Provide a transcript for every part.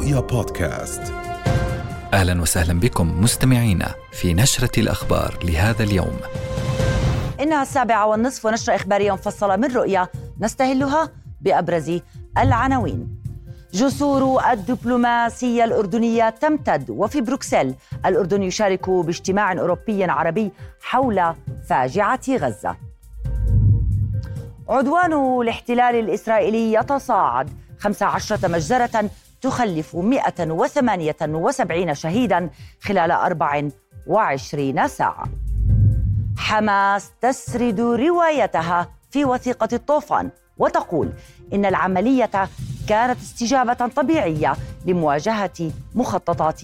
رؤيا بودكاست أهلا وسهلا بكم مستمعينا في نشرة الأخبار لهذا اليوم. انها السابعه والنصف ونشره اخباريه مفصله من رؤيا نستهلها بأبرز العناوين. جسور الدبلوماسية الأردنية تمتد وفي بروكسل الأردن يشارك باجتماع أوروبي عربي حول فاجعة غزة. عدوان الاحتلال الإسرائيلي يتصاعد 15 مجزرة تخلف 178 شهيدا خلال 24 ساعة. حماس تسرد روايتها في وثيقة الطوفان وتقول إن العملية كانت استجابة طبيعية لمواجهة مخططات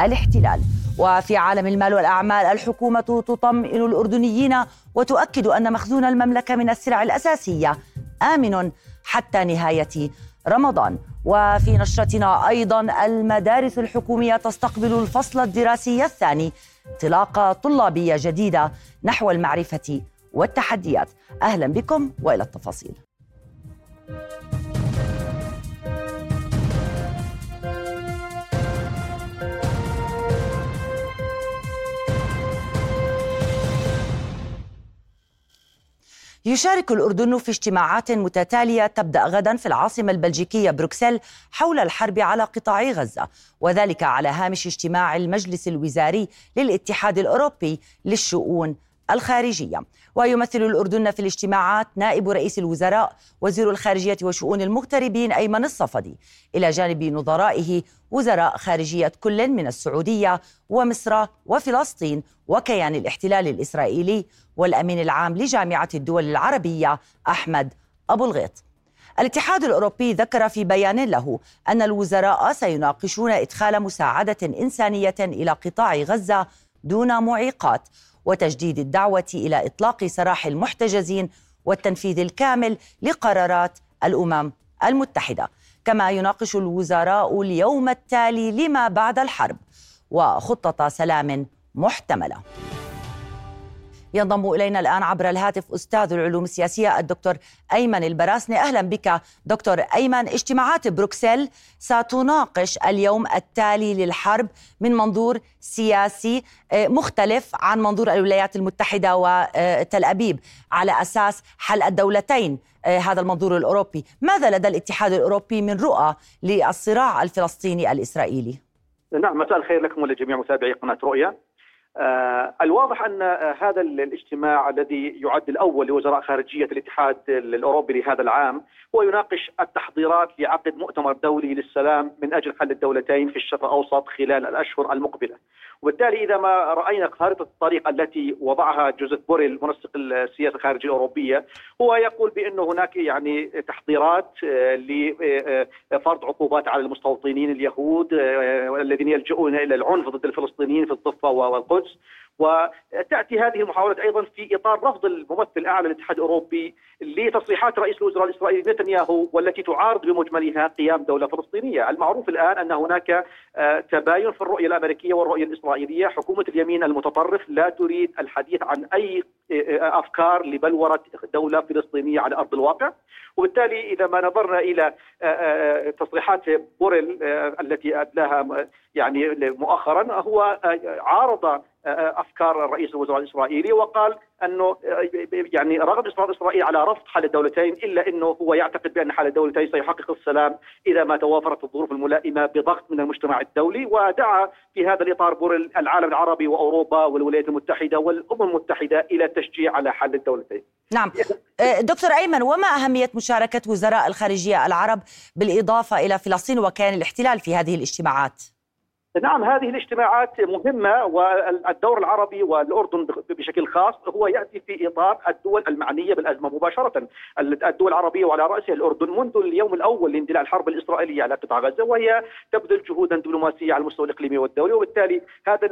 الاحتلال. وفي عالم المال والأعمال الحكومة تطمئن الأردنيين وتؤكد أن مخزون المملكة من السلع الأساسية آمن حتى نهاية رمضان. وفي نشرتنا أيضا المدارس الحكومية تستقبل الفصل الدراسي الثاني انطلاقة طلابية جديدة نحو المعرفة والتحديات. أهلا بكم وإلى التفاصيل. يشارك الأردن في اجتماعات متتالية تبدأ غدا في العاصمة البلجيكية بروكسل حول الحرب على قطاع غزة وذلك على هامش اجتماع المجلس الوزاري للاتحاد الأوروبي للشؤون الخارجية. ويمثل الأردن في الاجتماعات نائب رئيس الوزراء وزير الخارجية وشؤون المغتربين أيمن الصفدي. إلى جانب نظرائه وزراء خارجية كل من السعودية ومصر وفلسطين وكيان الاحتلال الإسرائيلي والأمين العام لجامعة الدول العربية أحمد أبو الغيط. الاتحاد الأوروبي ذكر في بيان له أن الوزراء سيناقشون إدخال مساعدة إنسانية إلى قطاع غزة دون معيقات وتجديد الدعوة إلى إطلاق سراح المحتجزين والتنفيذ الكامل لقرارات الأمم المتحدة. كما يناقش الوزراء اليوم التالي لما بعد الحرب وخطه سلام محتملة. ينضم إلينا الآن عبر الهاتف أستاذ العلوم السياسية الدكتور أيمن البراسني. أهلا بك دكتور أيمن. اجتماعات بروكسل ستناقش اليوم التالي للحرب من منظور سياسي آه، مختلف عن منظور الولايات المتحدة وتل أبيب. على أساس حل الدولتين آه، هذا المنظور الأوروبي. ماذا لدى الاتحاد الأوروبي من رؤى للصراع الفلسطيني الإسرائيلي؟ نعم مساء الخير لكم ولجميع متابعي قناة رؤيا. الواضح أن آه هذا الاجتماع الذي يعد الأول لوزراء خارجية الاتحاد الأوروبي لهذا العام هو يناقش التحضيرات لعقد مؤتمر دولي للسلام من أجل حل الدولتين في الشرق الأوسط خلال الأشهر المقبلة. وبالتالي إذا ما رأينا خارطة الطريق التي وضعها جوزيف بوريل منسق السياسة الخارجية الأوروبية هو يقول بأنه هناك يعني تحضيرات آه، لفرض عقوبات على المستوطنين اليهود آه، الذين يلجؤون إلى العنف ضد الفلسطينيين في الضفة والقدس. وتأتي هذه المحاولات أيضا في إطار رفض الممثل الأعلى للاتحاد الأوروبي لتصريحات رئيس الوزراء الإسرائيلي نتنياهو والتي تعارض بمجملها قيام دولة فلسطينية، المعروف الآن أن هناك آه، تباين في الرؤية الأمريكية والرؤية الإسرائيلية، حكومة اليمين المتطرف لا تريد الحديث عن أي آه، آه، أفكار لبلورة دولة فلسطينية على أرض الواقع، وبالتالي إذا ما نظرنا إلى تصريحات بوريل التي أدلاها يعني مؤخرا هو عارض أفكار رئيس الوزراء الإسرائيلي وقال أنه يعني رغم اصرار اسرائيل على رفض حل الدولتين إلا أنه هو يعتقد بأن حل الدولتين سيحقق السلام إذا ما توافرت الظروف الملائمة بضغط من المجتمع الدولي ودعا في هذا الإطار بور العالم العربي وأوروبا والولايات المتحدة والأمم المتحدة إلى التشجيع على حل الدولتين. نعم أه، دكتور أيمن وما أهمية مشاركة وزراء الخارجية العرب بالإضافة إلى فلسطين وكيان الاحتلال في هذه الاجتماعات؟ نعم هذه الاجتماعات مهمة والدور العربي والأردن بشكل خاص هو يأتي في إطار الدول المعنية بالأزمة مباشرة. الدول العربية وعلى رأسها الأردن منذ اليوم الأول لاندلاع الحرب الإسرائيلية على قطاع غزة وهي تبذل جهودا دبلوماسية على المستوى الإقليمي والدولي وبالتالي هذا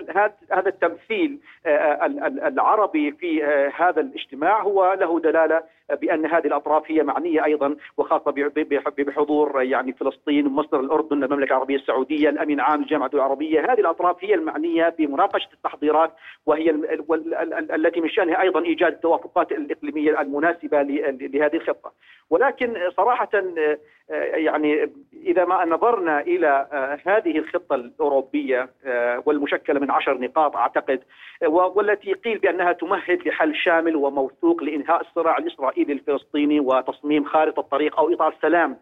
هذا التمثيل آه، العربي في آه، هذا الاجتماع هو له دلالة بأن هذه الأطراف هي معنية أيضا وخاصة بحضور يعني فلسطين مصر الأردن المملكة العربية السعودية الأمين عام الجامعة العربية. هذه الأطراف هي المعنية بمناقشة التحضيرات وهي التي من شأنها أيضا إيجاد التوافقات الإقليمية المناسبة لهذه الخطة. ولكن صراحة يعني إذا ما نظرنا إلى هذه الخطة الأوروبية والمشكلة من عشر نقاط أعتقد والتي قيل بأنها تمهد لحل شامل وموثوق لإنهاء الصراع الإسرائيلي الفلسطيني وتصميم خارطة طريق أو إطار سلام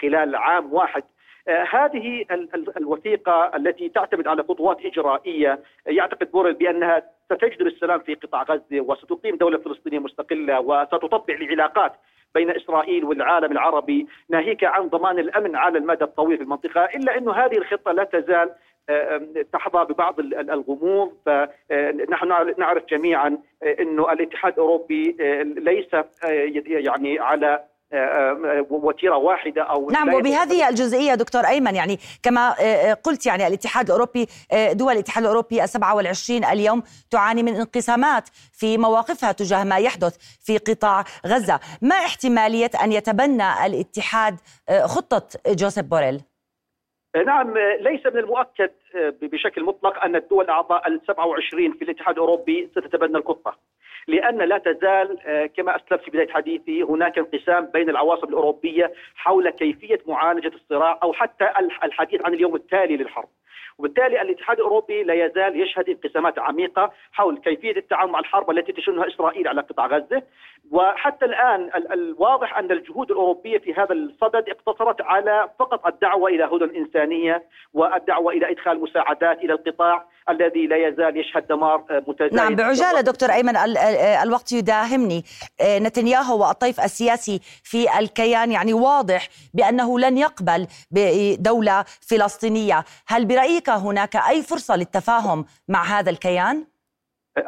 خلال عام واحد. آه، هذه الوثيقة التي تعتمد على خطوات إجرائية يعتقد بوريل بأنها ستجلب السلام في قطاع غزة وستقيم دولة فلسطينية مستقلة وستطبع العلاقات بين إسرائيل والعالم العربي ناهيك عن ضمان الأمن على المدى الطويل في المنطقة إلا أنه هذه الخطة لا تزال آه، تحظى ببعض الغموض. فنحن نعرف جميعا آه، أنه الاتحاد الأوروبي ليس يعني على وتيره واحدة أو نعم وبهذه الجزئية دكتور أيمن يعني كما آه، آه، قلت يعني الاتحاد الأوروبي آه، دول الاتحاد الأوروبي ال 27 اليوم تعاني من انقسامات في مواقفها تجاه ما يحدث في قطاع غزة، ما احتمالية أن يتبنى الاتحاد خطة جوزيف بوريل؟ نعم ليس من المؤكد بشكل مطلق أن الدول الأعضاء ال 27 في الاتحاد الأوروبي ستتبنى الخطة. لأن لا تزال آه، كما أسلفت في بداية حديثي هناك انقسام بين العواصم الأوروبية حول كيفية معالجة الصراع أو حتى الحديث عن اليوم التالي للحرب. وبالتالي الاتحاد الأوروبي لا يزال يشهد انقسامات عميقة حول كيفية التعامل مع الحرب التي تشنها إسرائيل على قطاع غزة وحتى الآن الواضح أن الجهود الأوروبية في هذا الصدد اقتصرت على فقط الدعوة إلى هدن إنسانية والدعوة إلى إدخال مساعدات إلى القطاع الذي لا يزال يشهد دمار متزايد. نعم بعجالة دكتور أيمن الوقت يداهمني. نتنياهو والطيف السياسي في الكيان يعني واضح بأنه لن يقبل بدولة فلسطينية. هل برأيك هناك أي فرصة للتفاهم مع هذا الكيان؟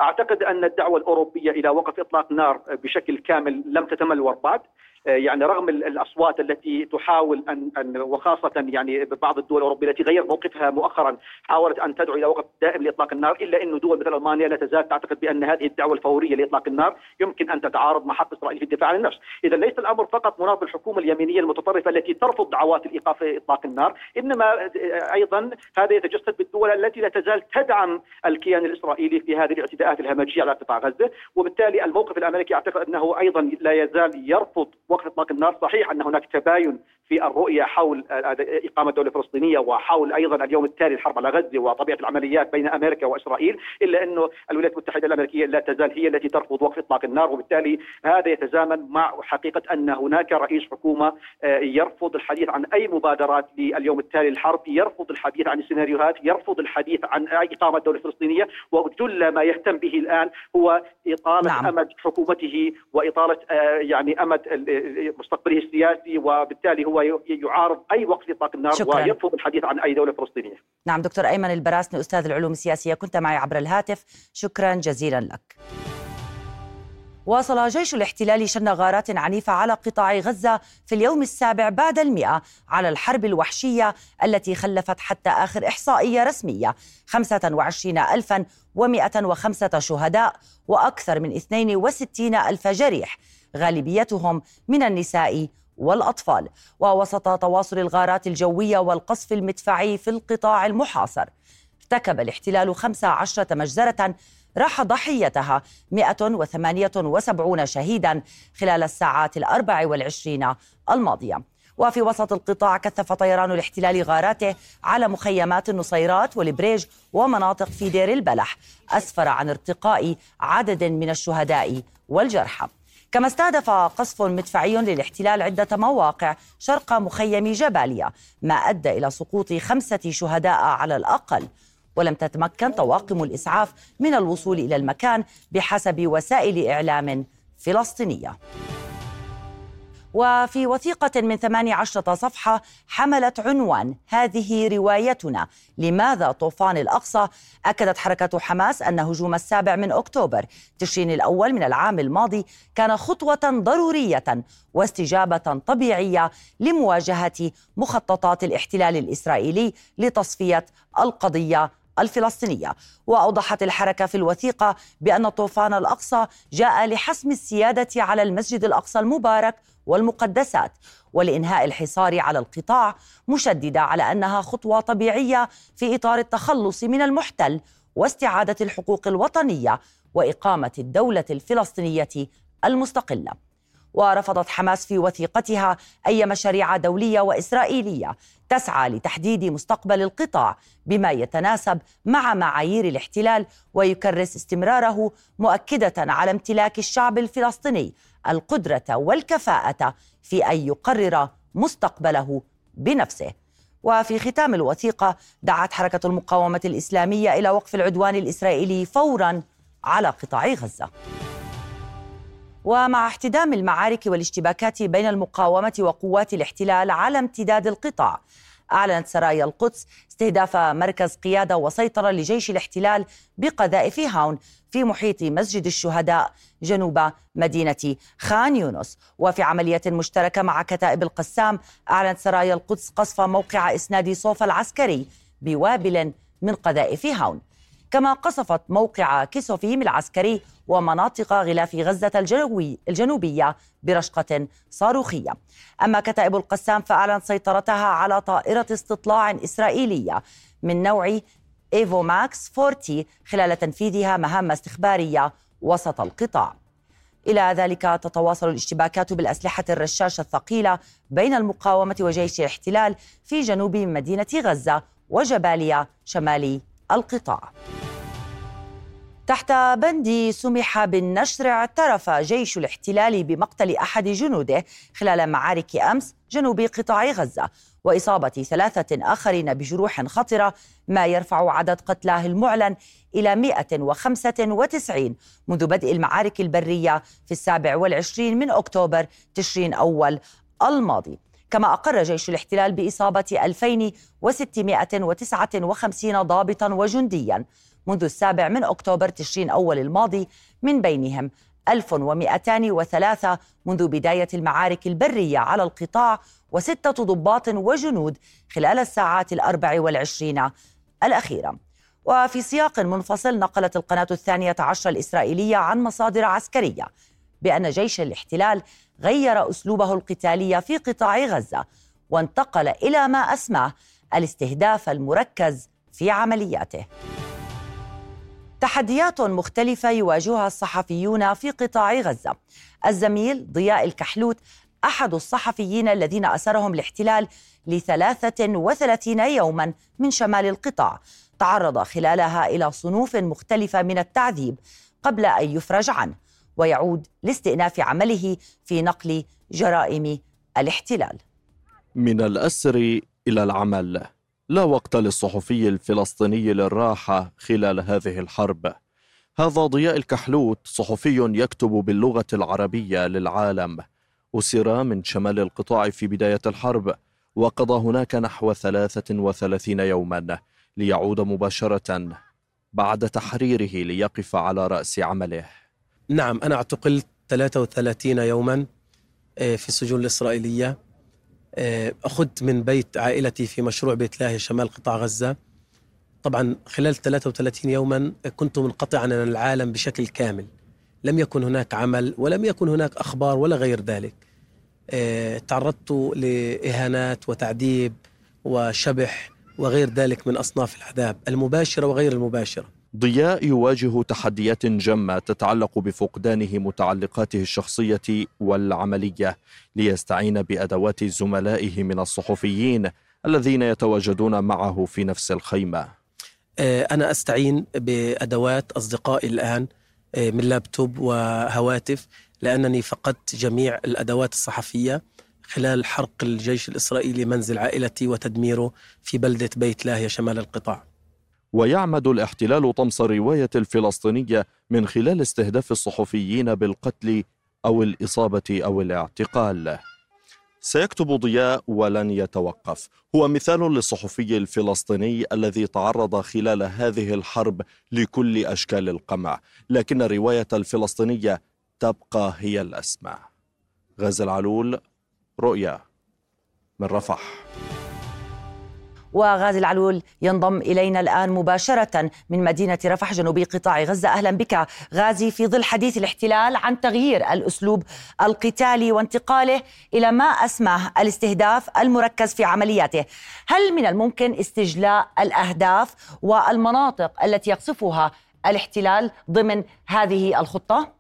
أعتقد أن الدعوة الأوروبية إلى وقف إطلاق نار بشكل كامل لم تتملور بعد يعني رغم الأصوات التي تحاول ان ان وخاصة يعني بعض الدول الأوروبية التي غيرت موقفها مؤخرا حاولت أن تدعو إلى وقف دائم لإطلاق النار إلا انه دول مثل ألمانيا لا تزال تعتقد بأن هذه الدعوة الفورية لإطلاق النار يمكن أن تتعارض مع حق إسرائيل في الدفاع عن النفس، اذا ليس الأمر فقط مناط بالحكومة اليمينية المتطرفة التي ترفض دعوات الإيقاف إطلاق النار، إنما أيضا هذا يتجسد بالدول التي لا تزال تدعم الكيان الإسرائيلي في هذه الاعتداءات الهمجية على قطاع غزة، وبالتالي الموقف الأمريكي أعتقد أنه أيضا لا يزال يرفض وقف إطلاق النار صحيح أن هناك تباين في الرؤية حول إقامة دولة فلسطينية وحول أيضا اليوم التالي الحرب على غزة وطبيعة العمليات بين أمريكا وإسرائيل إلا أنه الولايات المتحدة الأمريكية لا تزال هي التي ترفض وقف إطلاق النار وبالتالي هذا يتزامن مع حقيقة أن هناك رئيس حكومة آه، يرفض الحديث عن أي مبادرات لليوم التالي للحرب يرفض الحديث عن السيناريوهات يرفض الحديث عن إقامة دولة فلسطينية وجل ما يهتم به الآن هو إطالة نعم. أمد حكومته وإطالة آه، يعني أمد مستقبله السياسي وبالتالي هو يعارض أي وقف اطلاق النار شكرا. ويرفض الحديث عن أي دولة فلسطينية. نعم دكتور أيمن البراسني أستاذ العلوم السياسية كنت معي عبر الهاتف شكرا جزيلا لك. واصل جيش الاحتلال شن غارات عنيفة على قطاع غزة في اليوم السابع بعد المئة على الحرب الوحشية التي خلفت حتى آخر إحصائية رسمية 25105 شهداء وأكثر من 62 ألف جريح غالبيتهم من النساء والأطفال. ووسط تواصل الغارات الجوية والقصف المدفعي في القطاع المحاصر ارتكب الاحتلال 15 مجزرة راح ضحيتها 178 شهيدا خلال الساعات الأربع والعشرين الماضية. وفي وسط القطاع كثف طيران الاحتلال غاراته على مخيمات النصيرات والبريج ومناطق في دير البلح أسفر عن ارتقاء عدد من الشهداء والجرحى. كما استهدف قصف مدفعي للاحتلال عدة مواقع شرق مخيم جباليا ما أدى إلى سقوط خمسة شهداء على الأقل. ولم تتمكن طواقم الإسعاف من الوصول إلى المكان بحسب وسائل إعلام فلسطينية. وفي وثيقة من 18 صفحة حملت عنوان هذه روايتنا. لماذا طوفان الأقصى؟ أكدت حركة حماس أن هجوم السابع من أكتوبر تشرين الأول من العام الماضي كان خطوة ضرورية واستجابة طبيعية لمواجهة مخططات الاحتلال الإسرائيلي لتصفية القضية الفلسطينية. وأوضحت الحركة في الوثيقة بأن طوفان الأقصى جاء لحسم السيادة على المسجد الأقصى المبارك والمقدسات ولإنهاء الحصار على القطاع مشددة على أنها خطوة طبيعية في إطار التخلص من المحتل واستعادة الحقوق الوطنية وإقامة الدولة الفلسطينية المستقلة. ورفضت حماس في وثيقتها أي مشاريع دولية وإسرائيلية تسعى لتحديد مستقبل القطاع بما يتناسب مع معايير الاحتلال ويكرس استمراره مؤكدة على امتلاك الشعب الفلسطيني القدرة والكفاءة في أن يقرر مستقبله بنفسه. وفي ختام الوثيقة دعت حركة المقاومة الإسلامية إلى وقف العدوان الإسرائيلي فوراً على قطاع غزة. ومع احتدام المعارك والاشتباكات بين المقاومة وقوات الاحتلال على امتداد القطاع أعلنت سرايا القدس استهداف مركز قيادة وسيطرة لجيش الاحتلال بقذائف هاون في محيط مسجد الشهداء جنوب مدينة خان يونس. وفي عملية مشتركة مع كتائب القسام أعلنت سرايا القدس قصف موقع إسناد صوفا العسكري بوابل من قذائف هاون. كما قصفت موقع كيسوفيم العسكري ومناطق غلاف غزة الجنوبي الجنوبية برشقة صاروخية. أما كتائب القسام فأعلنت سيطرتها على طائرة استطلاع إسرائيلية من نوع إيفو ماكس 40 خلال تنفيذها مهام استخبارية وسط القطاع. إلى ذلك تتواصل الاشتباكات بالأسلحة الرشاشة الثقيلة بين المقاومة وجيش الاحتلال في جنوب مدينة غزة وجباليا شمال القطاع. تحت بند سمح بالنشر اعترف جيش الاحتلال بمقتل أحد جنوده خلال معارك أمس جنوب قطاع غزة وإصابة ثلاثة آخرين بجروح خطرة ما يرفع عدد قتلاه المعلن إلى 195 منذ بدء المعارك البرية في السابع والعشرين من أكتوبر تشرين أول الماضي. كما أقر جيش الاحتلال بإصابة 2659 ضابطا وجنديا. منذ السابع من أكتوبر تشرين أول الماضي من بينهم 1203 منذ بداية المعارك البرية على القطاع وستة ضباط وجنود خلال الساعات الأربع والعشرين الأخيرة. وفي سياق منفصل نقلت القناة الثانية عشر الإسرائيلية عن مصادر عسكرية. بأن جيش الاحتلال غير أسلوبه القتالي في قطاع غزة وانتقل إلى ما أسماه الاستهداف المركز في عملياته. تحديات مختلفة يواجهها الصحفيون في قطاع غزة. الزميل ضياء الكحلوت أحد الصحفيين الذين أسرهم الاحتلال لثلاثة وثلاثين يوما من شمال القطاع. تعرض خلالها إلى صنوف مختلفة من التعذيب قبل أن يفرج عنه. ويعود لاستئناف عمله في نقل جرائم الاحتلال. من الأسر إلى العمل لا وقت للصحفي الفلسطيني للراحة خلال هذه الحرب. هذا ضياء الكحلوت صحفي يكتب باللغة العربية للعالم. أسر من شمال القطاع في بداية الحرب وقضى هناك نحو 33 يوما ليعود مباشرة بعد تحريره ليقف على رأس عمله. نعم أنا اعتقلت 33 يوما آه، في السجون الإسرائيلية. آه، أخذت من بيت عائلتي في مشروع بيت لاهي شمال قطاع غزة. طبعا خلال 33 يوما كنت منقطعا عن العالم بشكل كامل. لم يكن هناك عمل ولم يكن هناك أخبار ولا غير ذلك. آه، تعرضت لإهانات وتعذيب وشبح وغير ذلك من أصناف العذاب المباشرة وغير المباشرة. ضياء يواجه تحديات جمة تتعلق بفقدانه متعلقاته الشخصية والعملية ليستعين بأدوات زملائه من الصحفيين الذين يتواجدون معه في نفس الخيمة. آه، أنا أستعين بأدوات أصدقائي الآن آه، من لابتوب وهواتف لأنني فقدت جميع الأدوات الصحفية خلال حرق الجيش الإسرائيلي منزل عائلتي وتدميره في بلدة بيت لاهيا شمال القطاع. ويعمد الاحتلال طمس الرواية الفلسطينية من خلال استهداف الصحفيين بالقتل أو الإصابة أو الاعتقال. سيكتب ضياء ولن يتوقف. هو مثال للصحفي الفلسطيني الذي تعرض خلال هذه الحرب لكل أشكال القمع. لكن الرواية الفلسطينية تبقى هي الأسمى غازي العلول رؤيا من رفح. وغازي العلول ينضم إلينا الآن مباشرة من مدينة رفح جنوب قطاع غزة أهلا بك غازي في ظل حديث الاحتلال عن تغيير الأسلوب القتالي وانتقاله إلى ما أسماه الاستهداف المركز في عملياته هل من الممكن استجلاء الأهداف والمناطق التي يقصفها الاحتلال ضمن هذه الخطة؟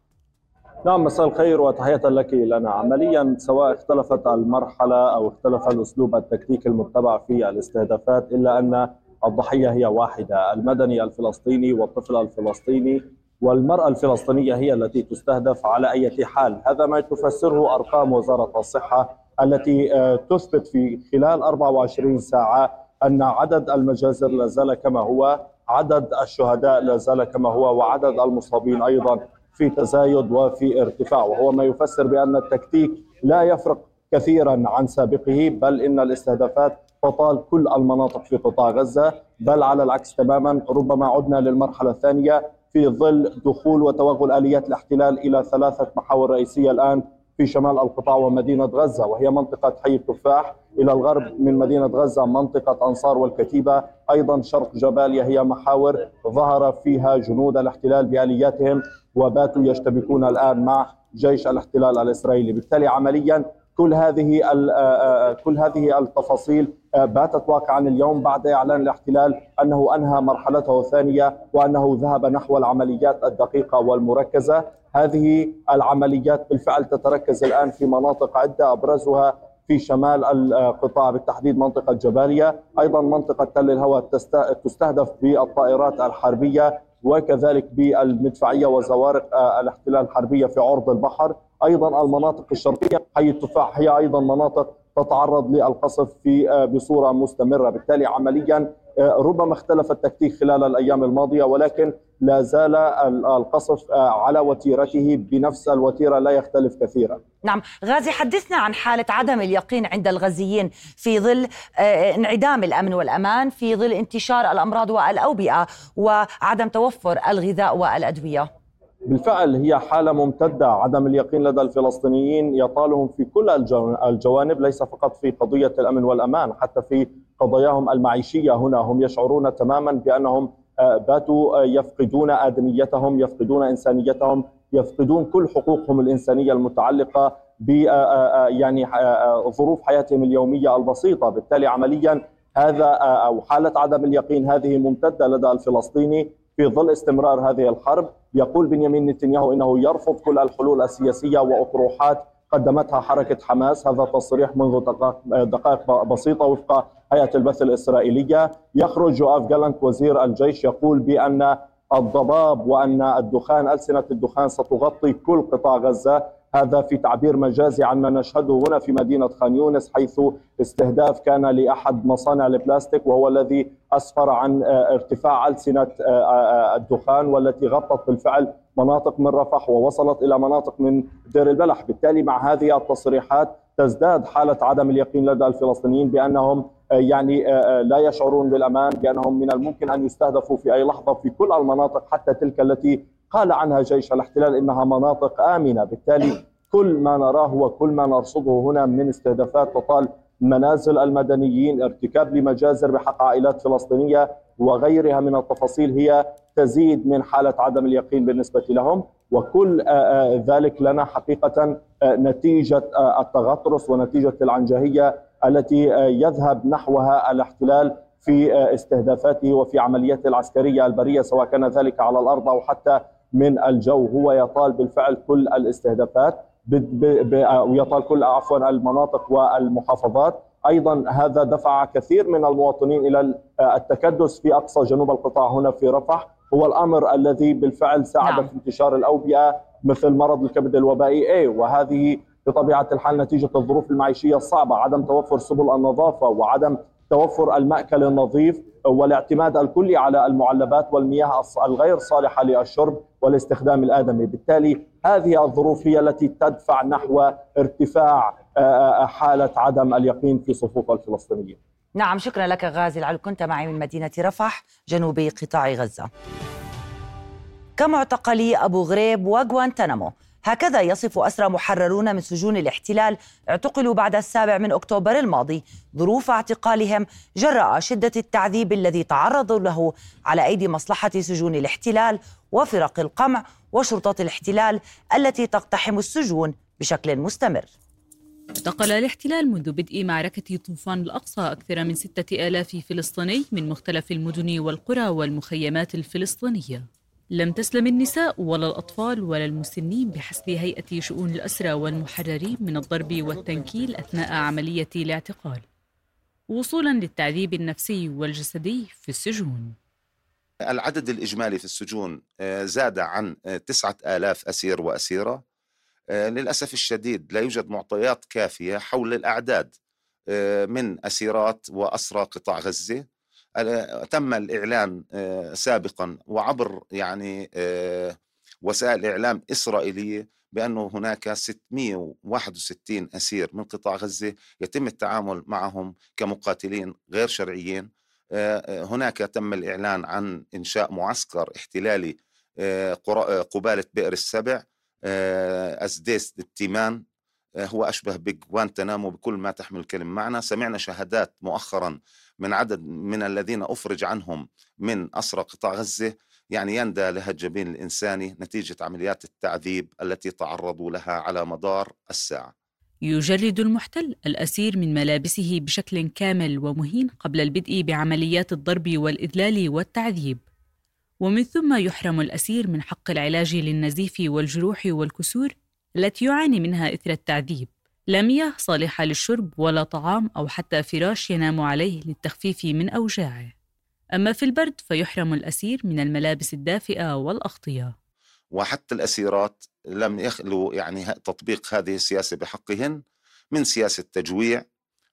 نعم مساء الخير وتحية لك لنا عمليا سواء اختلفت المرحلة أو اختلف الأسلوب التكتيكي المتبع في الاستهدافات إلا أن الضحية هي واحدة المدني الفلسطيني والطفل الفلسطيني والمرأة الفلسطينية هي التي تستهدف على أي حال. هذا ما تفسره أرقام وزارة الصحة التي آه، تثبت في خلال 24 ساعة أن عدد المجازر لا زال كما هو عدد الشهداء لا زال كما هو وعدد المصابين أيضا. في تزايد وفي ارتفاع وهو ما يفسر بأن التكتيك لا يفرق كثيرا عن سابقه بل إن الاستهدافات تطال كل المناطق في قطاع غزة بل على العكس تماما ربما عدنا للمرحلة الثانية في ظل دخول وتوغل آليات الاحتلال إلى ثلاثة محاور رئيسية الآن في شمال القطاع ومدينة غزة وهي منطقة حي التفاح. إلى الغرب من مدينة غزة منطقة أنصار والكتيبة. أيضا شرق جباليا هي محاور ظهر فيها جنود الاحتلال بآلياتهم وباتوا يشتبكون الآن مع جيش الاحتلال الإسرائيلي. بالتالي عمليا كل هذه كل هذه التفاصيل باتت واقعا اليوم بعد إعلان الاحتلال أنه أنهى مرحلته الثانية وأنه ذهب نحو العمليات الدقيقة والمركزة. هذه العمليات بالفعل تتركز الآن في مناطق عدة أبرزها في شمال القطاع بالتحديد منطقة جباليا أيضا منطقة تل الهوى تستهدف بالطائرات الحربية وكذلك بالمدفعية وزوارق الاحتلال الحربية في عرض البحر. أيضا المناطق الشرقية حي التفاح هي أيضا مناطق تتعرض للقصف في بصورة مستمرة بالتالي عمليا ربما اختلف التكتيك خلال الأيام الماضية ولكن لا زال القصف على وتيرته بنفس الوتيرة لا يختلف كثيرا. نعم، غازي حدثنا عن حالة عدم اليقين عند الغزيين في ظل آه، انعدام الأمن والأمان، في ظل انتشار الأمراض والأوبئة وعدم توفر الغذاء والأدوية. بالفعل هي حالة ممتدة. عدم اليقين لدى الفلسطينيين يطالهم في كل الجوانب ليس فقط في قضية الأمن والأمان حتى في قضاياهم المعيشية. هنا هم يشعرون تماما بأنهم آه، باتوا آه، يفقدون آدميتهم يفقدون إنسانيتهم يفقدون كل حقوقهم الإنسانية المتعلقة ب آه، يعني ظروف حياتهم اليومية البسيطة. بالتالي عمليا هذا أو حالة عدم اليقين هذه ممتدة لدى الفلسطيني. في ظل استمرار هذه الحرب يقول بنيامين نتنياهو إنه يرفض كل الحلول السياسية وأطروحات قدمتها حركة حماس. هذا تصريح منذ دقائق بسيطة وفق هيئة البث الإسرائيلية. يخرج يوآف جالانت وزير الجيش يقول بأن الضباب وأن الدخان ألسنة الدخان ستغطي كل قطاع غزة. هذا في تعبير مجازي عن ما نشهده هنا في مدينة خان يونس حيث استهداف كان لأحد مصانع البلاستيك وهو الذي أسفر عن آه، ارتفاع ألسنة آه، آه، الدخان والتي غطت بالفعل مناطق من رفح ووصلت إلى مناطق من دير البلح. بالتالي مع هذه التصريحات تزداد حالة عدم اليقين لدى الفلسطينيين بأنهم يعني لا يشعرون بالأمان بأنهم من الممكن أن يستهدفوا في أي لحظة في كل المناطق حتى تلك التي قال عنها جيش الاحتلال إنها مناطق آمنة. بالتالي كل ما نراه وكل ما نرصده هنا من استهدافات تطال منازل المدنيين ارتكاب لمجازر بحق عائلات فلسطينية وغيرها من التفاصيل هي تزيد من حالة عدم اليقين بالنسبة لهم. وكل ذلك لنا حقيقة نتيجة التغطرس ونتيجة العنجهية التي يذهب نحوها الاحتلال في استهدافاته وفي عملياته العسكرية البرية سواء كان ذلك على الأرض أو حتى من الجو هو يطال بالفعل كل الاستهدافات ويطال كل عفوا المناطق والمحافظات أيضا هذا دفع كثير من المواطنين إلى التكدس في أقصى جنوب القطاع هنا في رفح هو الأمر الذي بالفعل ساعد نعم. في انتشار الأوبئة مثل مرض الكبد الوبائي A وهذه بطبيعة الحال نتيجة الظروف المعيشية الصعبة عدم توفر سبل النظافة وعدم توفر المأكل النظيف والاعتماد الكلي على المعلبات والمياه الغير صالحة للشرب والاستخدام الآدمي. بالتالي هذه الظروف هي التي تدفع نحو ارتفاع آه، آه، حالة عدم اليقين في صفوف الفلسطينيين. نعم شكرا لك غازي العلو. كنت معي من مدينة رفح جنوب قطاع غزة. كمعتقلي أبو غريب وغوانتنامو هكذا يصف أسرى محررون من سجون الاحتلال اعتقلوا بعد السابع من أكتوبر الماضي ظروف اعتقالهم جراء شدة التعذيب الذي تعرضوا له على أيدي مصلحة سجون الاحتلال وفرق القمع وشرطة الاحتلال التي تقتحم السجون بشكل مستمر. اعتقل الاحتلال منذ بدء معركة طوفان الأقصى أكثر من ستة آلاف فلسطيني من مختلف المدن والقرى والمخيمات الفلسطينية. لم تسلم النساء ولا الأطفال ولا المسنين بحسب هيئة شؤون الأسرى والمحررين من الضرب والتنكيل أثناء عملية الاعتقال. وصولا للتعذيب النفسي والجسدي في السجون. العدد الإجمالي في السجون آه، زاد عن آه، تسعة آلاف أسير وأسيرة. آه، للأسف الشديد لا يوجد معطيات كافية حول الأعداد من أسيرات وأسرى قطاع غزة. تم الإعلان سابقا وعبر يعني وسائل إعلام إسرائيلية بأنه هناك 661 أسير من قطاع غزة يتم التعامل معهم كمقاتلين غير شرعيين. هناك تم الإعلان عن إنشاء معسكر احتلالي قبالة بئر السبع أزديس التيمان هو أشبه بجوانتنامو بكل ما تحمل الكلمة. معنا سمعنا شهادات مؤخرا من عدد من الذين أفرج عنهم من أسرى قطاع غزة يعني يندى لها الجبين الإنساني نتيجة عمليات التعذيب التي تعرضوا لها على مدار الساعة. يجرد المحتل الأسير من ملابسه بشكل كامل ومهين قبل البدء بعمليات الضرب والإذلال والتعذيب. ومن ثم يحرم الأسير من حق العلاج للنزيف والجروح والكسور التي يعاني منها إثر التعذيب. لا مياه صالحة للشرب ولا طعام أو حتى فراش ينام عليه للتخفيف من أوجاعه. أما في البرد فيحرم الأسير من الملابس الدافئة والأغطية. وحتى الأسيرات لم يخلوا يعني تطبيق هذه السياسة بحقهن من سياسة تجويع.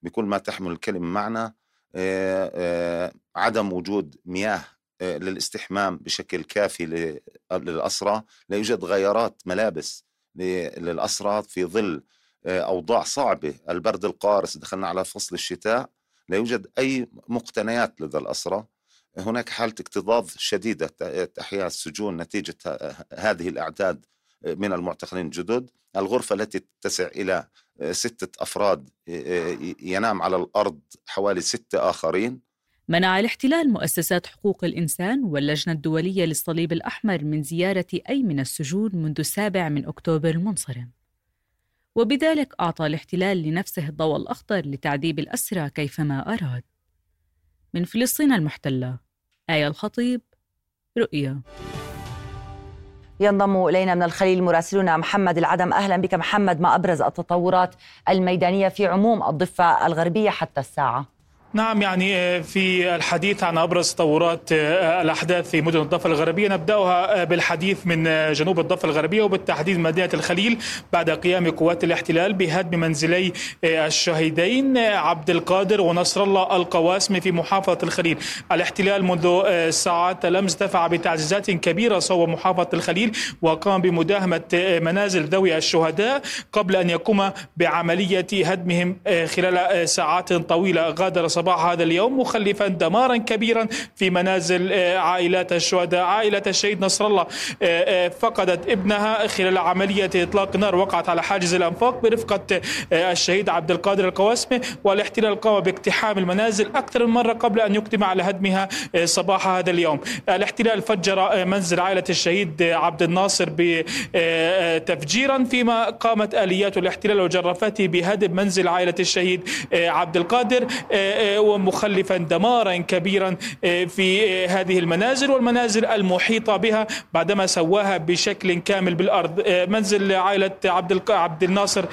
بكل ما تحمل الكلمة معنى عدم وجود مياه للاستحمام بشكل كافي للأسرى لا يوجد غيارات ملابس للأسرى في ظل أوضاع صعبة. البرد القارس دخلنا على فصل الشتاء لا يوجد أي مقتنيات لدى الأسرى هناك حالة اكتظاظ شديدة تحيا السجون نتيجة هذه الأعداد من المعتقلين الجدد. الغرفة التي تتسع إلى ستة أفراد ينام على الأرض حوالي ستة آخرين. منع الاحتلال مؤسسات حقوق الإنسان واللجنة الدولية للصليب الأحمر من زيارة أي من السجون منذ السابع من أكتوبر المنصرم. وبذلك أعطى الاحتلال لنفسه الضوء الأخضر لتعذيب الأسرى كيفما أراد. من فلسطين المحتلة آية الخطيب رؤيا. ينضم إلينا من الخليل مراسلنا محمد العدم. أهلا بك محمد ما أبرز التطورات الميدانية في عموم الضفة الغربية حتى الساعة؟ نعم يعني آه، في الحديث عن أبرز تطورات آه، الأحداث في مدن الضفة الغربية نبدأها آه، بالحديث من جنوب الضفة الغربية وبالتحديد مدينة الخليل بعد قيام قوات الاحتلال بهدم منزلي الشهيدين عبد القادر ونصر الله القواسمي في محافظة الخليل. الاحتلال منذ ساعات الامس دفع بتعزيزات كبيرة صوب محافظة الخليل وقام بمداهمة منازل ذوي الشهداء قبل أن يقوم بعملية هدمهم خلال ساعات طويلة. غادر صباح هذا اليوم مخلفا دمارا كبيرا في منازل آه، عائلات الشهداء. عائلة الشهيد نصر الله آه، آه، فقدت ابنها خلال عملية إطلاق نار وقعت على حاجز الأنفاق برفقة الشهيد عبد القادر القواسمي. والاحتلال قام باقتحام المنازل أكثر من مرة قبل أن يقدم على هدمها صباح هذا اليوم. الاحتلال فجر منزل عائلة الشهيد عبد الناصر بتفجيرا فيما قامت آليات الاحتلال وجرفته بهدم منزل عائلة الشهيد عبد القادر ومخلفا دمارا كبيرا آه، في آه، هذه المنازل والمنازل المحيطة بها. بعدما سواها بشكل كامل بالأرض آه، منزل عائلة عبد عبد الناصر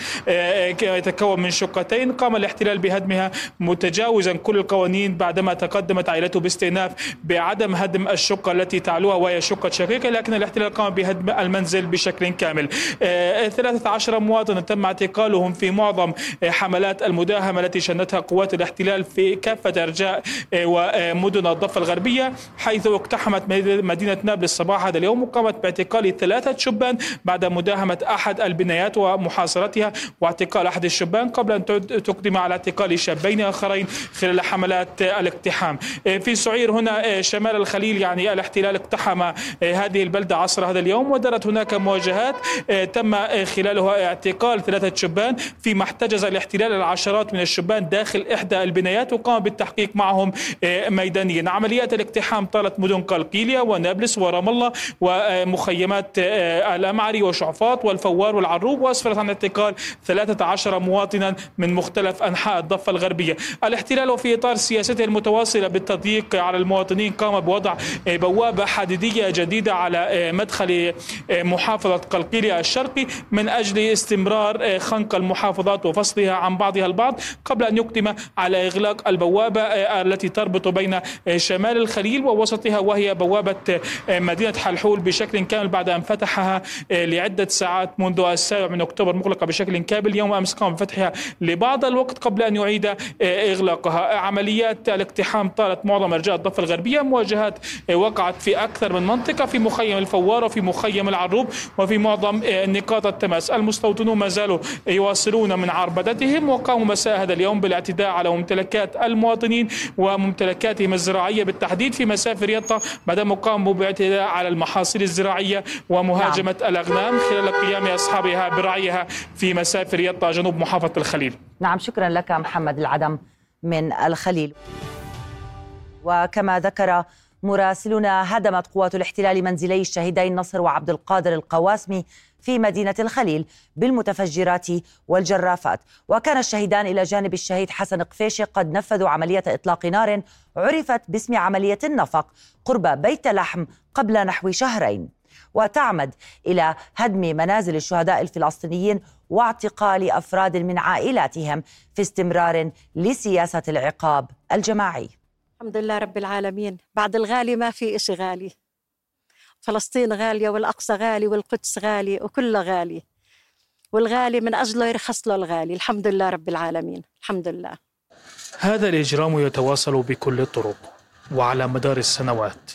يتكون من شقتين قام الاحتلال بهدمها متجاوزا كل القوانين. بعدما تقدمت عائلته باستئناف بعدم هدم الشقة التي تعلوها وهي شقة شقيقة لكن الاحتلال قام بهدم المنزل بشكل كامل. 13 مواطن تم اعتقالهم في معظم حملات المداهمة التي شنتها قوات الاحتلال في كافة أرجاء آه، ومدن الضفة الغربية حيث اقتحمت مدينة نابلس صباح هذا اليوم وقامت باعتقال ثلاثة شبان بعد مداهمة أحد البنايات ومحاصرتها واعتقال أحد الشبان قبل أن تقدم على اعتقال شابين آخرين خلال حملات الاقتحام. آه، في سعير هنا آه، شمال الخليل يعني الاحتلال اقتحم هذه البلدة عصر هذا اليوم ودارت هناك مواجهات تم خلالها اعتقال ثلاثة شبان فيما احتجز الاحتلال العشرات من الشبان داخل إحدى البنايات وقام بالتحقيق معهم ميدانيا. عمليات الاقتحام طالت مدن قلقيلية ونابلس ورام الله ومخيمات الأمعري وشعفاط والفوار والعروب وأسفرت عن اعتقال 13 مواطنا من مختلف أنحاء الضفة الغربية. الاحتلال وفي إطار سياسته المتواصلة بالتضييق على المواطنين قام بوضع بوابة حديدية جديدة على مدخل محافظة قلقيلية الشرقي من أجل استمرار خنق المحافظات وفصلها عن بعضها البعض قبل أن يقدم على إغلاق البوابة التي تربط بين شمال الخليل ووسطها وهي بوابة مدينة حلحول بشكل كامل بعد أن فتحها لعدة ساعات منذ السابع من أكتوبر مغلقة بشكل كامل. يوم أمس قام بفتحها لبعض الوقت قبل أن يعيد إغلاقها. عمليات الاقتحام طالت معظم أرجاء الضفة الغربية. مواجهات وقعت في أكثر من منطقة في مخيم الفوار وفي مخيم العروب وفي معظم نقاط التماس. المستوطنون ما زالوا يواصلون من عربدتهم وقاموا مساء هذا اليوم بالاعتداء على ممتلكات المواطنين وممتلكاتهم الزراعية بالتحديد في مسافة رياضة بعدما قاموا باعتداء على المحاصيل الزراعية ومهاجمة نعم. الأغنام خلال قيام أصحابها برعيها في مسافة رياضة جنوب محافظة الخليل نعم شكرا لك محمد العدم من الخليل وكما ذكر مراسلنا هدمت قوات الاحتلال منزلي الشهيدين نصر وعبد القادر القواسمي في مدينة الخليل بالمتفجرات والجرافات وكان الشهيدان إلى جانب الشهيد حسن قفيشي قد نفذوا عملية إطلاق نار عرفت باسم عملية النفق قرب بيت لحم قبل نحو شهرين وتعمد إلى هدم منازل الشهداء الفلسطينيين واعتقال أفراد من عائلاتهم في استمرار لسياسة العقاب الجماعي. الحمد لله رب العالمين، بعد الغالي ما في إشي غالي. فلسطين غالية والأقصى غالي والقدس غالي وكله غالي. والغالي من أجله يرخص له الغالي، الحمد لله رب العالمين، الحمد لله. هذا الإجرام يتواصل بكل الطرق وعلى مدار السنوات.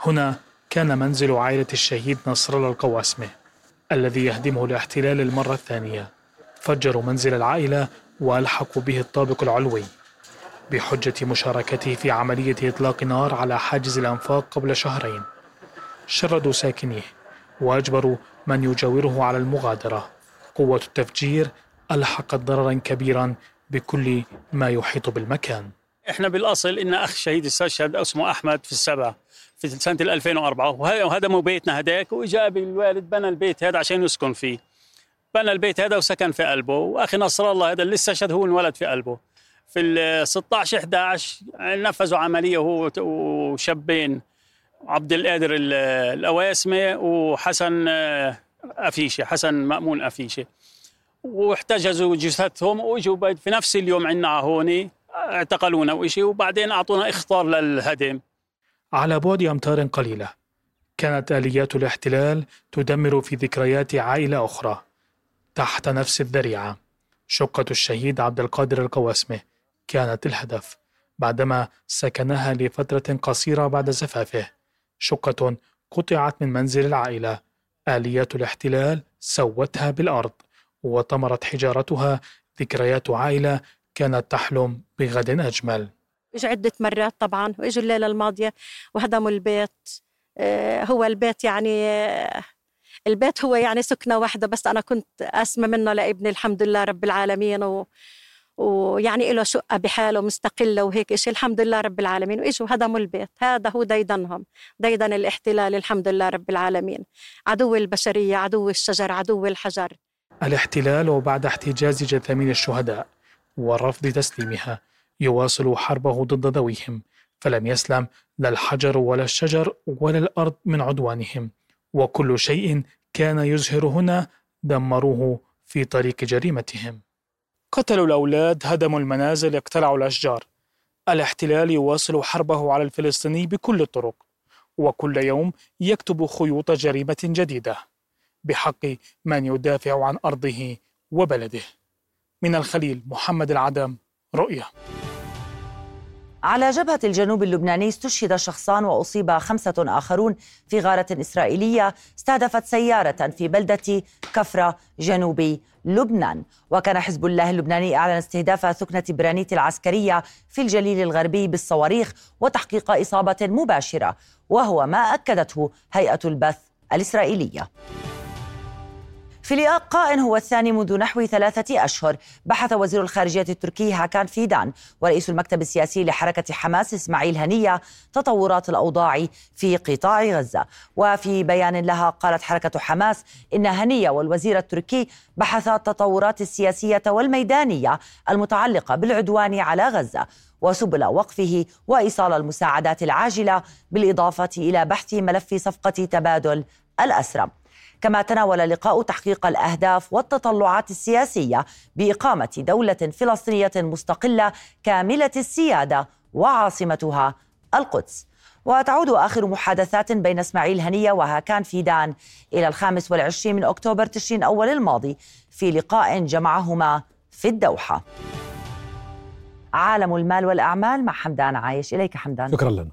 هنا كان منزل عائلة الشهيد نصر الله القواسمة الذي يهدمه الاحتلال المرة الثانية فجروا منزل العائلة وألحقوا به الطابق العلوي بحجة مشاركته في عملية إطلاق نار على حاجز الأنفاق قبل شهرين شردوا ساكنيه وأجبروا من يجاوره على المغادرة. قوة التفجير ألحقت ضررا كبيرا بكل ما يحيط بالمكان. إحنا بالأصل إن أخ شهيد استشهد اسمه أحمد في السبع في سنة 2004 وهدموا بيتنا هداك وإجا الوالد بنى البيت هذا عشان يسكن فيه. بنى البيت هذا وسكن في قلبه وأخي نصر الله هذا اللي استشهد هو انولد في قلبه. في ال 16 11 نفذوا عملية هو وشابين. عبد القادر الاواسمه وحسن افيشه حسن مأمون افيشه واحتجزوا جثثهم وإجوا في نفس اليوم عندنا هون اعتقلونا وإشي وبعدين أعطونا إخطار للهدم. على بعد أمتار قليلة كانت آليات الاحتلال تدمر في ذكريات عائلة أخرى تحت نفس الذريعة. شقة الشهيد عبد القادر القواسمة كانت الهدف بعدما سكنها لفترة قصيرة بعد زفافه. شقة قطعت من منزل العائلة. آليات الاحتلال سوتها بالأرض وطمرت حجارتها. ذكريات عائلة كانت تحلم بغد أجمل. إجوا عدة مرات طبعا وإجوا الليلة الماضية وهدموا البيت. آه، هو البيت يعني آه، البيت هو يعني سكنة واحدة بس أنا كنت أسمى منه لابني الحمد لله رب العالمين و... ويعني له شقة بحاله مستقلة وهيك إشي الحمد لله رب العالمين. وإجوا هدموا البيت هذا هو ديدنهم ديدن الاحتلال الحمد لله رب العالمين. عدو البشرية عدو الشجر عدو الحجر. الاحتلال وبعد احتجاز جثامين الشهداء ورفض تسليمها يواصل حربه ضد ذويهم فلم يسلم لا الحجر ولا الشجر ولا الأرض من عدوانهم. وكل شيء كان يزهر هنا دمروه في طريق جريمتهم. قتلوا الأولاد هدموا المنازل اقتلعوا الأشجار. الاحتلال يواصل حربه على الفلسطيني بكل الطرق وكل يوم يكتب خيوط جريمة جديدة بحق من يدافع عن أرضه وبلده. من الخليل محمد العدم رؤية على جبهة الجنوب اللبناني استشهد شخصان وأصيب خمسة آخرون في غارة إسرائيلية استهدفت سيارة في بلدة كفرة جنوب لبنان. وكان حزب الله اللبناني أعلن استهداف ثكنة برانيت العسكرية في الجليل الغربي بالصواريخ وتحقيق إصابة مباشرة وهو ما أكدته هيئة البث الإسرائيلية. في لقاء هو الثاني منذ نحو ثلاثة أشهر. بحث وزير الخارجية التركي هاكان فيدان ورئيس المكتب السياسي لحركة حماس إسماعيل هنية تطورات الأوضاع في قطاع غزة. وفي بيان لها قالت حركة حماس إن هنية والوزير التركي بحثا التطورات السياسية والميدانية المتعلقة بالعدوان على غزة وسبل وقفه وإيصال المساعدات العاجلة بالإضافة إلى بحث ملف صفقة تبادل الاسرى كما تناول اللقاء تحقيق الأهداف والتطلعات السياسية بإقامة دولة فلسطينية مستقلة كاملة السيادة وعاصمتها القدس. وتعود آخر محادثات بين إسماعيل هنية وهاكان فيدان إلى الخامس والعشرين من أكتوبر تشرين أول الماضي في لقاء جمعهما في الدوحة. عالم المال والأعمال مع حمدان عايش. إليك حمدان. شكرا لنا.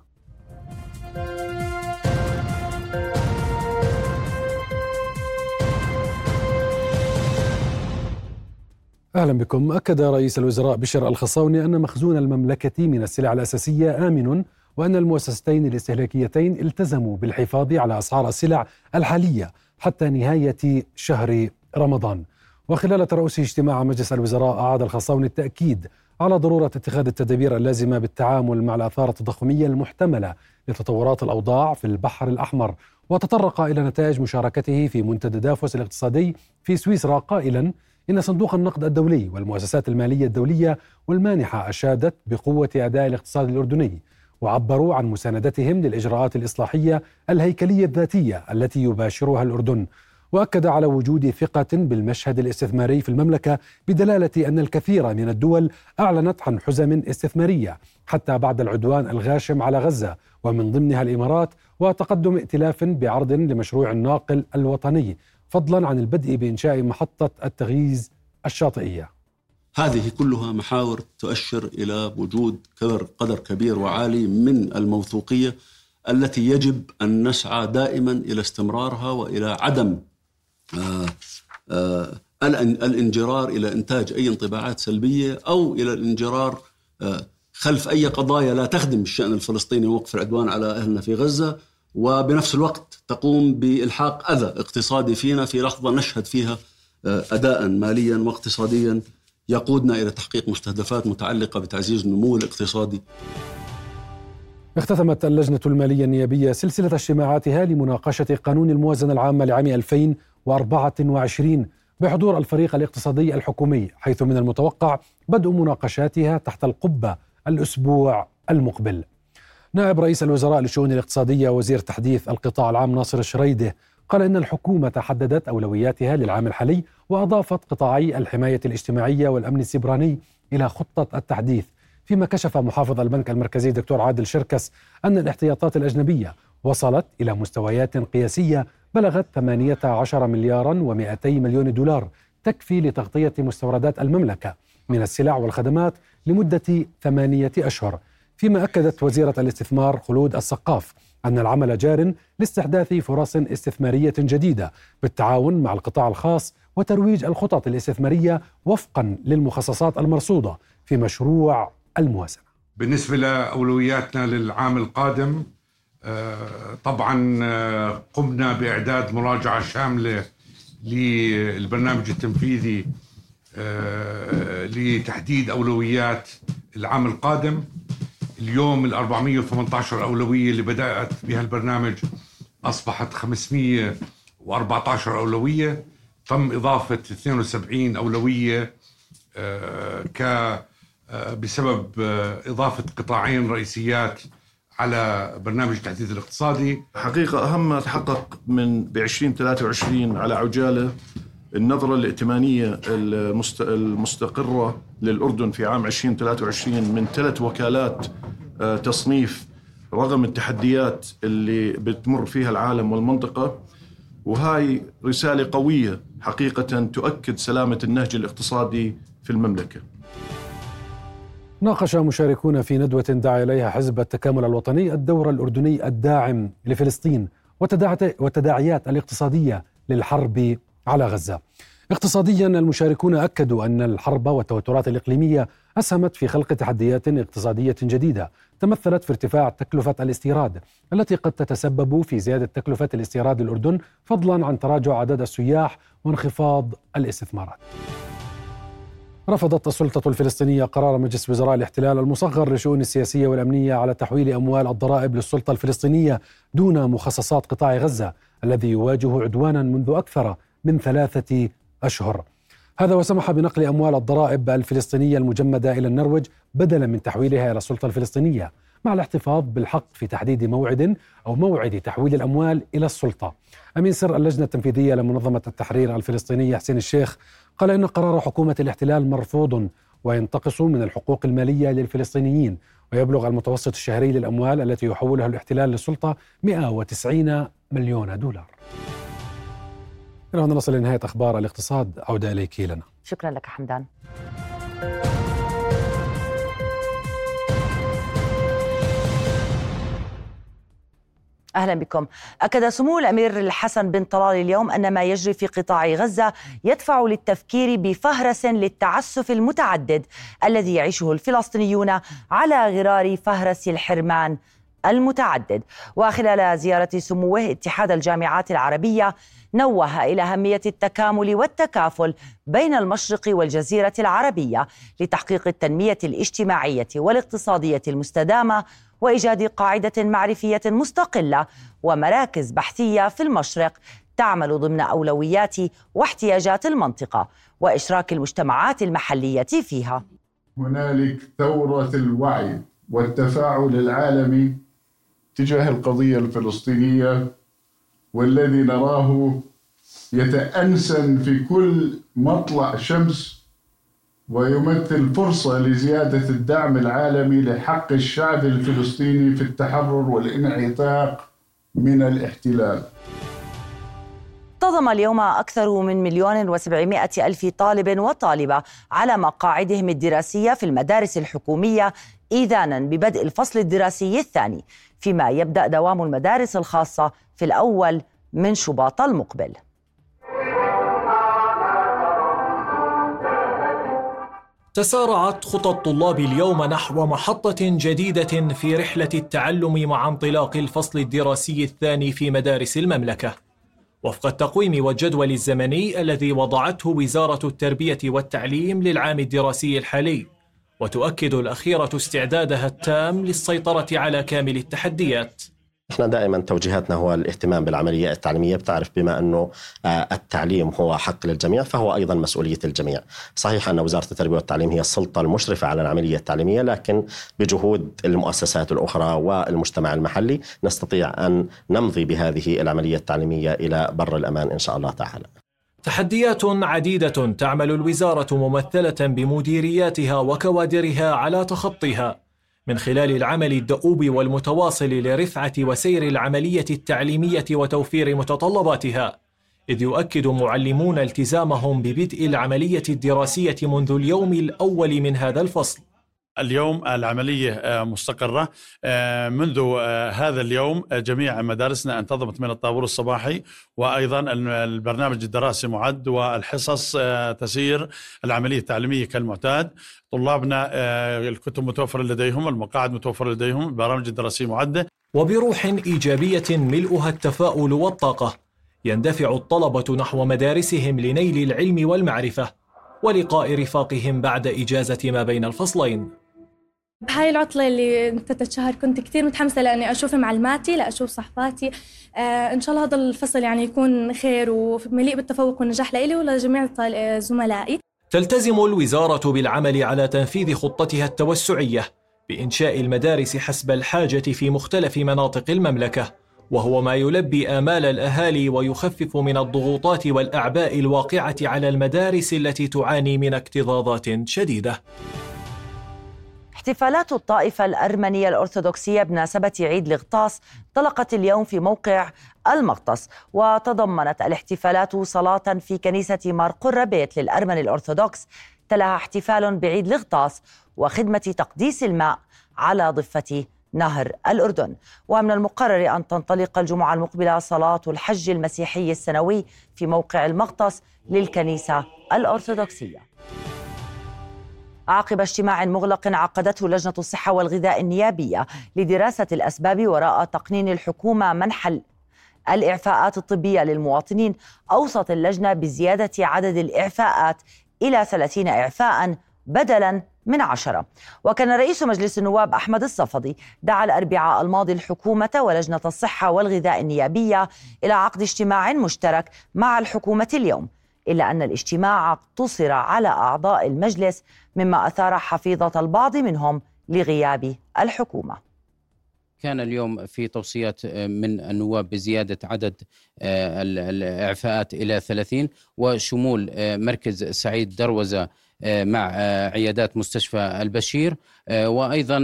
أهلا بكم. أكد رئيس الوزراء بشر الخصاوني أن مخزون المملكة من السلع الأساسية آمن وأن المؤسستين الاستهلاكيتين التزموا بالحفاظ على أسعار السلع الحالية حتى نهاية شهر رمضان. وخلال ترأس اجتماع مجلس الوزراء أعاد الخصاوني التأكيد على ضرورة اتخاذ التدابير اللازمة بالتعامل مع الآثار التضخمية المحتملة لتطورات الأوضاع في البحر الأحمر. وتطرق إلى نتائج مشاركته في منتدى دافوس الاقتصادي في سويسرا قائلا إن صندوق النقد الدولي والمؤسسات المالية الدولية والمانحة أشادت بقوة أداء الاقتصاد الأردني وعبروا عن مساندتهم للإجراءات الإصلاحية الهيكلية الذاتية التي يباشرها الأردن وأكد على وجود ثقة بالمشهد الاستثماري في المملكة بدلالة أن الكثير من الدول أعلنت عن حزم استثمارية حتى بعد العدوان الغاشم على غزة ومن ضمنها الإمارات وتقدم ائتلاف بعرض لمشروع الناقل الوطني فضلا عن البدء بإنشاء محطة التغييز الشاطئية. هذه كلها محاور تؤشر إلى وجود قدر قدر كبير وعالي من الموثوقية التي يجب أن نسعى دائما إلى استمرارها وإلى عدم آه، آه، الانجرار إلى إنتاج أي انطباعات سلبية أو إلى الانجرار آه، خلف أي قضايا لا تخدم الشأن الفلسطيني ووقف العدوان على أهلنا في غزة وبنفس الوقت تقوم بإلحاق أذى اقتصادي فينا في لحظة نشهد فيها اداء ماليا واقتصاديا يقودنا إلى تحقيق مستهدفات متعلقة بتعزيز النمو الاقتصادي. اختتمت اللجنة المالية النيابية سلسلة اجتماعاتها لمناقشه قانون الموازنة العامة لعام 2000 وأربعة بحضور الفريق الاقتصادي الحكومي حيث من المتوقع بدء مناقشاتها تحت القبة الأسبوع المقبل نائب رئيس الوزراء للشؤون الاقتصادية وزير تحديث القطاع العام ناصر الشريدة قال إن الحكومة حددت أولوياتها للعام الحالي وأضافت قطاعي الحماية الاجتماعية والأمن السيبراني إلى خطة التحديث. فيما كشف محافظ البنك المركزي دكتور عادل شركس أن الاحتياطات الأجنبية وصلت إلى مستويات قياسية بلغت 18 مليارا و200 مليون دولار تكفي لتغطية مستوردات المملكة من السلع والخدمات لمدة ثمانية أشهر. فيما أكدت وزيرة الاستثمار خلود السقاف أن العمل جار لاستحداث فرص استثمارية جديدة بالتعاون مع القطاع الخاص وترويج الخطط الاستثمارية وفقا للمخصصات المرصودة في مشروع الموازنة. بالنسبة لأولوياتنا للعام القادم آه، طبعا آه، قمنا بإعداد مراجعة شاملة للبرنامج التنفيذي آه، لتحديد أولويات العام القادم. اليوم ال 418 أولوية اللي بدأت بها البرنامج أصبحت 514 أولوية. تم إضافة 72 أولوية ك بسبب إضافة قطاعين رئيسيات على برنامج التحديث الاقتصادي. حقيقة أهم ما تحقق من ب 2023 على عجالة النظرة الائتمانية المستقرة للأردن في عام 2023 من ثلاث وكالات آه، تصنيف رغم التحديات اللي بتمر فيها العالم والمنطقة. وهاي رسالة قوية حقيقة تؤكد سلامة النهج الاقتصادي في المملكة. ناقش مشاركون في ندوة دعا إليها حزب التكامل الوطني الدور الأردني الداعم لفلسطين وتداعيات الاقتصادية للحرب على غزة اقتصاديا المشاركون أكدوا أن الحرب والتوترات الإقليمية أسهمت في خلق تحديات اقتصادية جديدة تمثلت في ارتفاع تكلفة الاستيراد التي قد تتسبب في زيادة تكلفة الاستيراد الأردن فضلا عن تراجع عدد السياح وانخفاض الاستثمارات. رفضت السلطة الفلسطينية قرار مجلس وزراء الاحتلال المصغر للشؤون السياسية والأمنية على تحويل أموال الضرائب للسلطة الفلسطينية دون مخصصات قطاع غزة الذي يواجه عدوانا منذ أكثر من ثلاثة أشهر. هذا وسمح بنقل أموال الضرائب الفلسطينية المجمدة إلى النرويج بدلا من تحويلها إلى السلطة الفلسطينية مع الاحتفاظ بالحق في تحديد موعد أو موعد تحويل الأموال إلى السلطة. أمين سر اللجنة التنفيذية لمنظمة التحرير الفلسطينية حسين الشيخ قال إن قرار حكومة الاحتلال مرفوض وينتقص من الحقوق المالية للفلسطينيين ويبلغ المتوسط الشهري للأموال التي يحولها الاحتلال للسلطة 190 مليون دولار. إلى هنا نصل لنهاية أخبار الاقتصاد. عودة إليك لنا. شكرا لك حمدان. أهلا بكم. أكد سمو الأمير الحسن بن طلال اليوم أن ما يجري في قطاع غزة يدفع للتفكير بفهرس للتعسف المتعدد الذي يعيشه الفلسطينيون على غرار فهرس الحرمان. المتعدد وخلال زيارة سموه اتحاد الجامعات العربية نوه إلى أهمية التكامل والتكافل بين المشرق والجزيرة العربية لتحقيق التنمية الاجتماعية والاقتصادية المستدامة وإيجاد قاعدة معرفية مستقلة ومراكز بحثية في المشرق تعمل ضمن أولويات واحتياجات المنطقة وإشراك المجتمعات المحلية فيها. هنالك ثورة الوعي والتفاعل العالمي تجاه القضية الفلسطينية والذي نراه يتأنسن في كل مطلع شمس ويمثل فرصة لزيادة الدعم العالمي لحق الشعب الفلسطيني في التحرر والانعتاق من الاحتلال. انتظم اليوم أكثر من مليون وسبعمائة ألف طالب وطالبة على مقاعدهم الدراسية في المدارس الحكومية إيذانا ببدء الفصل الدراسي الثاني. فيما يبدأ دوام المدارس الخاصة في الأول من شباط المقبل تسارعت خطى الطلاب اليوم نحو محطة جديدة في رحلة التعلم مع انطلاق الفصل الدراسي الثاني في مدارس المملكة. وفق التقويم والجدول الزمني الذي وضعته وزارة التربية والتعليم للعام الدراسي الحالي، وتؤكد الأخيرة استعدادها التام للسيطرة على كامل التحديات. إحنا دائما توجيهاتنا هو الاهتمام بالعملية التعليمية. بتعرف بما أنه آه، التعليم هو حق للجميع فهو أيضا مسؤولية الجميع. صحيح أن وزارة التربية والتعليم هي السلطة المشرفة على العملية التعليمية لكن بجهود المؤسسات الأخرى والمجتمع المحلي نستطيع أن نمضي بهذه العملية التعليمية إلى بر الأمان إن شاء الله تعالى. تحديات عديدة تعمل الوزارة ممثلة بمديرياتها وكوادرها على تخطيها. من خلال العمل الدؤوب والمتواصل لرفعة وسير العملية التعليمية وتوفير متطلباتها. إذ يؤكد معلمون التزامهم ببدء العملية الدراسية منذ اليوم الأول من هذا الفصل. اليوم العملية آه، مستقرة. آه، منذ آه، هذا اليوم جميع مدارسنا انتظمت من الطابور الصباحي وأيضا البرنامج الدراسي معد والحصص تسير العملية التعليمية كالمعتاد. طلابنا الكتب متوفرة لديهم المقاعد متوفرة لديهم البرامج الدراسية معدة وبروح إيجابية ملؤها التفاؤل والطاقة. يندفع الطلبة نحو مدارسهم لنيل العلم والمعرفة ولقاء رفاقهم بعد إجازة ما بين الفصلين. بهاي العطلة اللي انتهت شهر كنت كثير متحمسة لأني أشوف معلماتي لأشوف صحباتي آه إن شاء الله هذا الفصل يعني يكون خير ومليء بالتفوق والنجاح لإلي ولجميع زملائي. تلتزم الوزارة بالعمل على تنفيذ خطتها التوسعية بإنشاء المدارس حسب الحاجة في مختلف مناطق المملكة وهو ما يلبي آمال الأهالي ويخفف من الضغوطات والأعباء الواقعة على المدارس التي تعاني من اكتظاظات شديدة. احتفالات الطائفة الأرمنية الأرثوذكسية بمناسبة عيد الغطاس انطلقت اليوم في موقع المغطس وتضمنت الاحتفالات صلاة في كنيسة مار قربيت للأرمن الأرثوذكس. تلاها احتفال بعيد الغطاس وخدمة تقديس الماء على ضفة نهر الأردن. ومن المقرر أن تنطلق الجمعة المقبلة صلاة الحج المسيحي السنوي في موقع المغطس للكنيسة الأرثوذكسية. عقب اجتماع مغلق عقدته لجنة الصحة والغذاء النيابية لدراسة الأسباب وراء تقنين الحكومة منح الإعفاءات الطبية للمواطنين أوصت اللجنة بزيادة عدد الإعفاءات إلى 30 إعفاء بدلا من عشرة. وكان رئيس مجلس النواب أحمد الصفدي دعا الأربعاء الماضي الحكومة ولجنة الصحة والغذاء النيابية إلى عقد اجتماع مشترك مع الحكومة اليوم. إلا أن الاجتماع اقتصر على أعضاء المجلس مما أثار حفيظة البعض منهم لغياب الحكومة. كان اليوم في توصيات من النواب بزيادة عدد الإعفاءات إلى 30 وشمول مركز سعيد دروزة مع عيادات مستشفى البشير وأيضا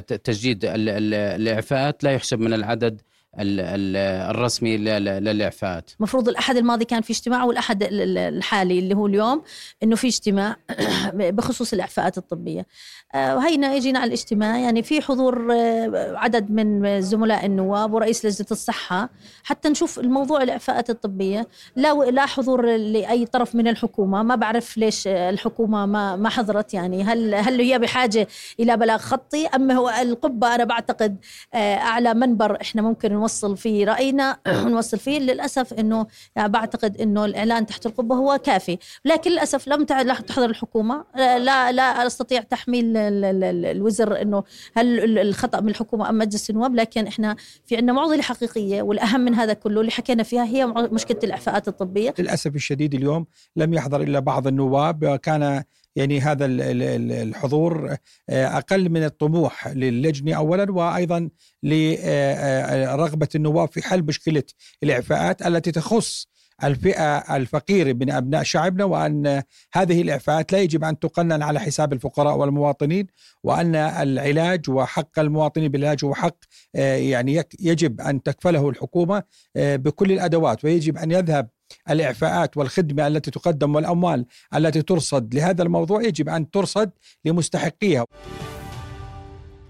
تجديد الإعفاءات لا يحسب من العدد الرسمي للإعفاءات. المفروض الأحد الماضي كان في اجتماع والأحد الحالي اللي هو اليوم إنه في اجتماع بخصوص الإعفاءات الطبية. آه، وهينا اجينا على الاجتماع. يعني في حضور آه، عدد من زملاء النواب ورئيس لجنة الصحة. حتى نشوف الموضوع الإعفاءات الطبية. لا لا حضور لأي طرف من الحكومة. ما بعرف ليش الحكومة ما ما حضرت. يعني هل هل هي بحاجة إلى بلاغ خطي؟ أم هو القبة؟ أنا بعتقد آه، أعلى منبر إحنا ممكن نوصل فيه رأينا ونوصل فيه. للأسف إنه يعني بعتقد إنه الإعلان تحت القبة هو كافي. لكن للأسف لم تحضر الحكومة. لا لا أستطيع تحميل الوزر إنه هل الخطأ من الحكومة أم مجلس النواب. لكن إحنا في عندنا معضلة حقيقية والأهم من هذا كله اللي حكينا فيها هي مشكلة الإعفاءات الطبية. للأسف الشديد اليوم لم يحضر إلا بعض النواب. كان يعني هذا الحضور آه، أقل من الطموح للجنه اولا وأيضا لرغبه آه، آه، النواب في حل مشكلة الإعفاءات التي تخص الفئة الفقيرة من أبناء شعبنا وأن هذه الإعفاءات لا يجب أن تقنن على حساب الفقراء والمواطنين وأن العلاج وحق المواطنين بالعلاج هو حق يعني يجب أن تكفله الحكومة بكل الأدوات. ويجب أن يذهب الإعفاءات والخدمة التي تقدم والأموال التي ترصد لهذا الموضوع. يجب أن ترصد لمستحقيها.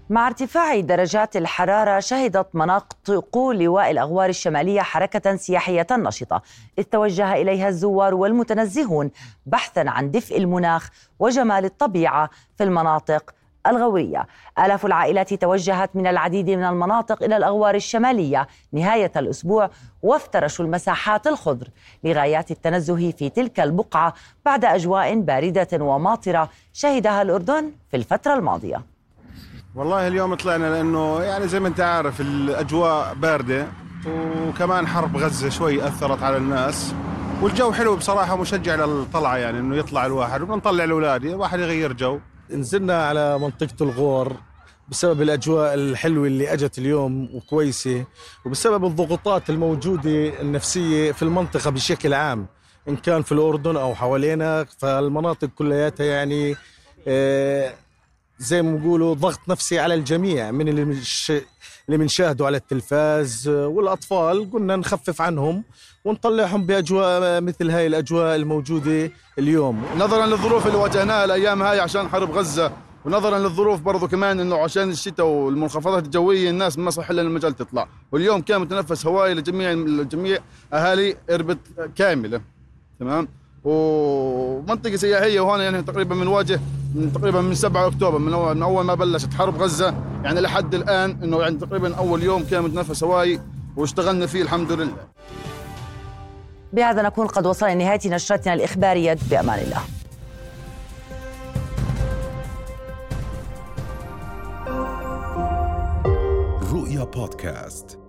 مع ارتفاع درجات الحرارة شهدت مناطق لواء الأغوار الشمالية حركة سياحية نشطة. إذ توجه إليها الزوار والمتنزهون بحثا عن دفء المناخ وجمال الطبيعة في المناطق الغورية آلاف العائلات توجهت من العديد من المناطق إلى الأغوار الشمالية نهاية الأسبوع وافترشوا المساحات الخضر لغايات التنزه في تلك البقعة بعد أجواء باردة وماطرة شهدها الأردن في الفترة الماضية. والله اليوم طلعنا لأنه يعني زي ما أنت عارف الأجواء باردة وكمان حرب غزة شوي أثرت على الناس والجو حلو بصراحة مشجع للطلعة يعني إنه يطلع الواحد وبنطلع الأولاد الواحد يغير جو. نزلنا على منطقة الغور بسبب الأجواء الحلوة اللي أجت اليوم وكويسة وبسبب الضغوطات الموجودة النفسية في المنطقة بشكل عام إن كان في الأردن أو حوالينا فالمناطق كلياتها يعني آه، زي ما بيقولوا ضغط نفسي على الجميع من اللي مش اللي بنشاهده على التلفاز والأطفال قلنا نخفف عنهم ونطلعهم بأجواء مثل هاي الأجواء الموجودة اليوم. نظرا للظروف اللي واجهناها الأيام هاي عشان حرب غزة ونظرا للظروف برضو كمان إنه عشان الشتاء والمنخفضات الجوية الناس ما صح لها المجال تطلع. واليوم كان متنفس هواي لجميع لجميع أهالي اربد كاملة تمام؟ ومنطقة سياحية وهون يعني تقريبا بنواجه من تقريبا من 7 أكتوبر من اول من أول ما بلشت حرب غزة يعني لحد الآن إنه يعني تقريبا أول يوم كان متنفس هواي واشتغلنا فيه الحمد لله. بهذا نكون قد وصلنا لنهاية نشرتنا الإخبارية. بأمان الله. رؤيا بودكاست.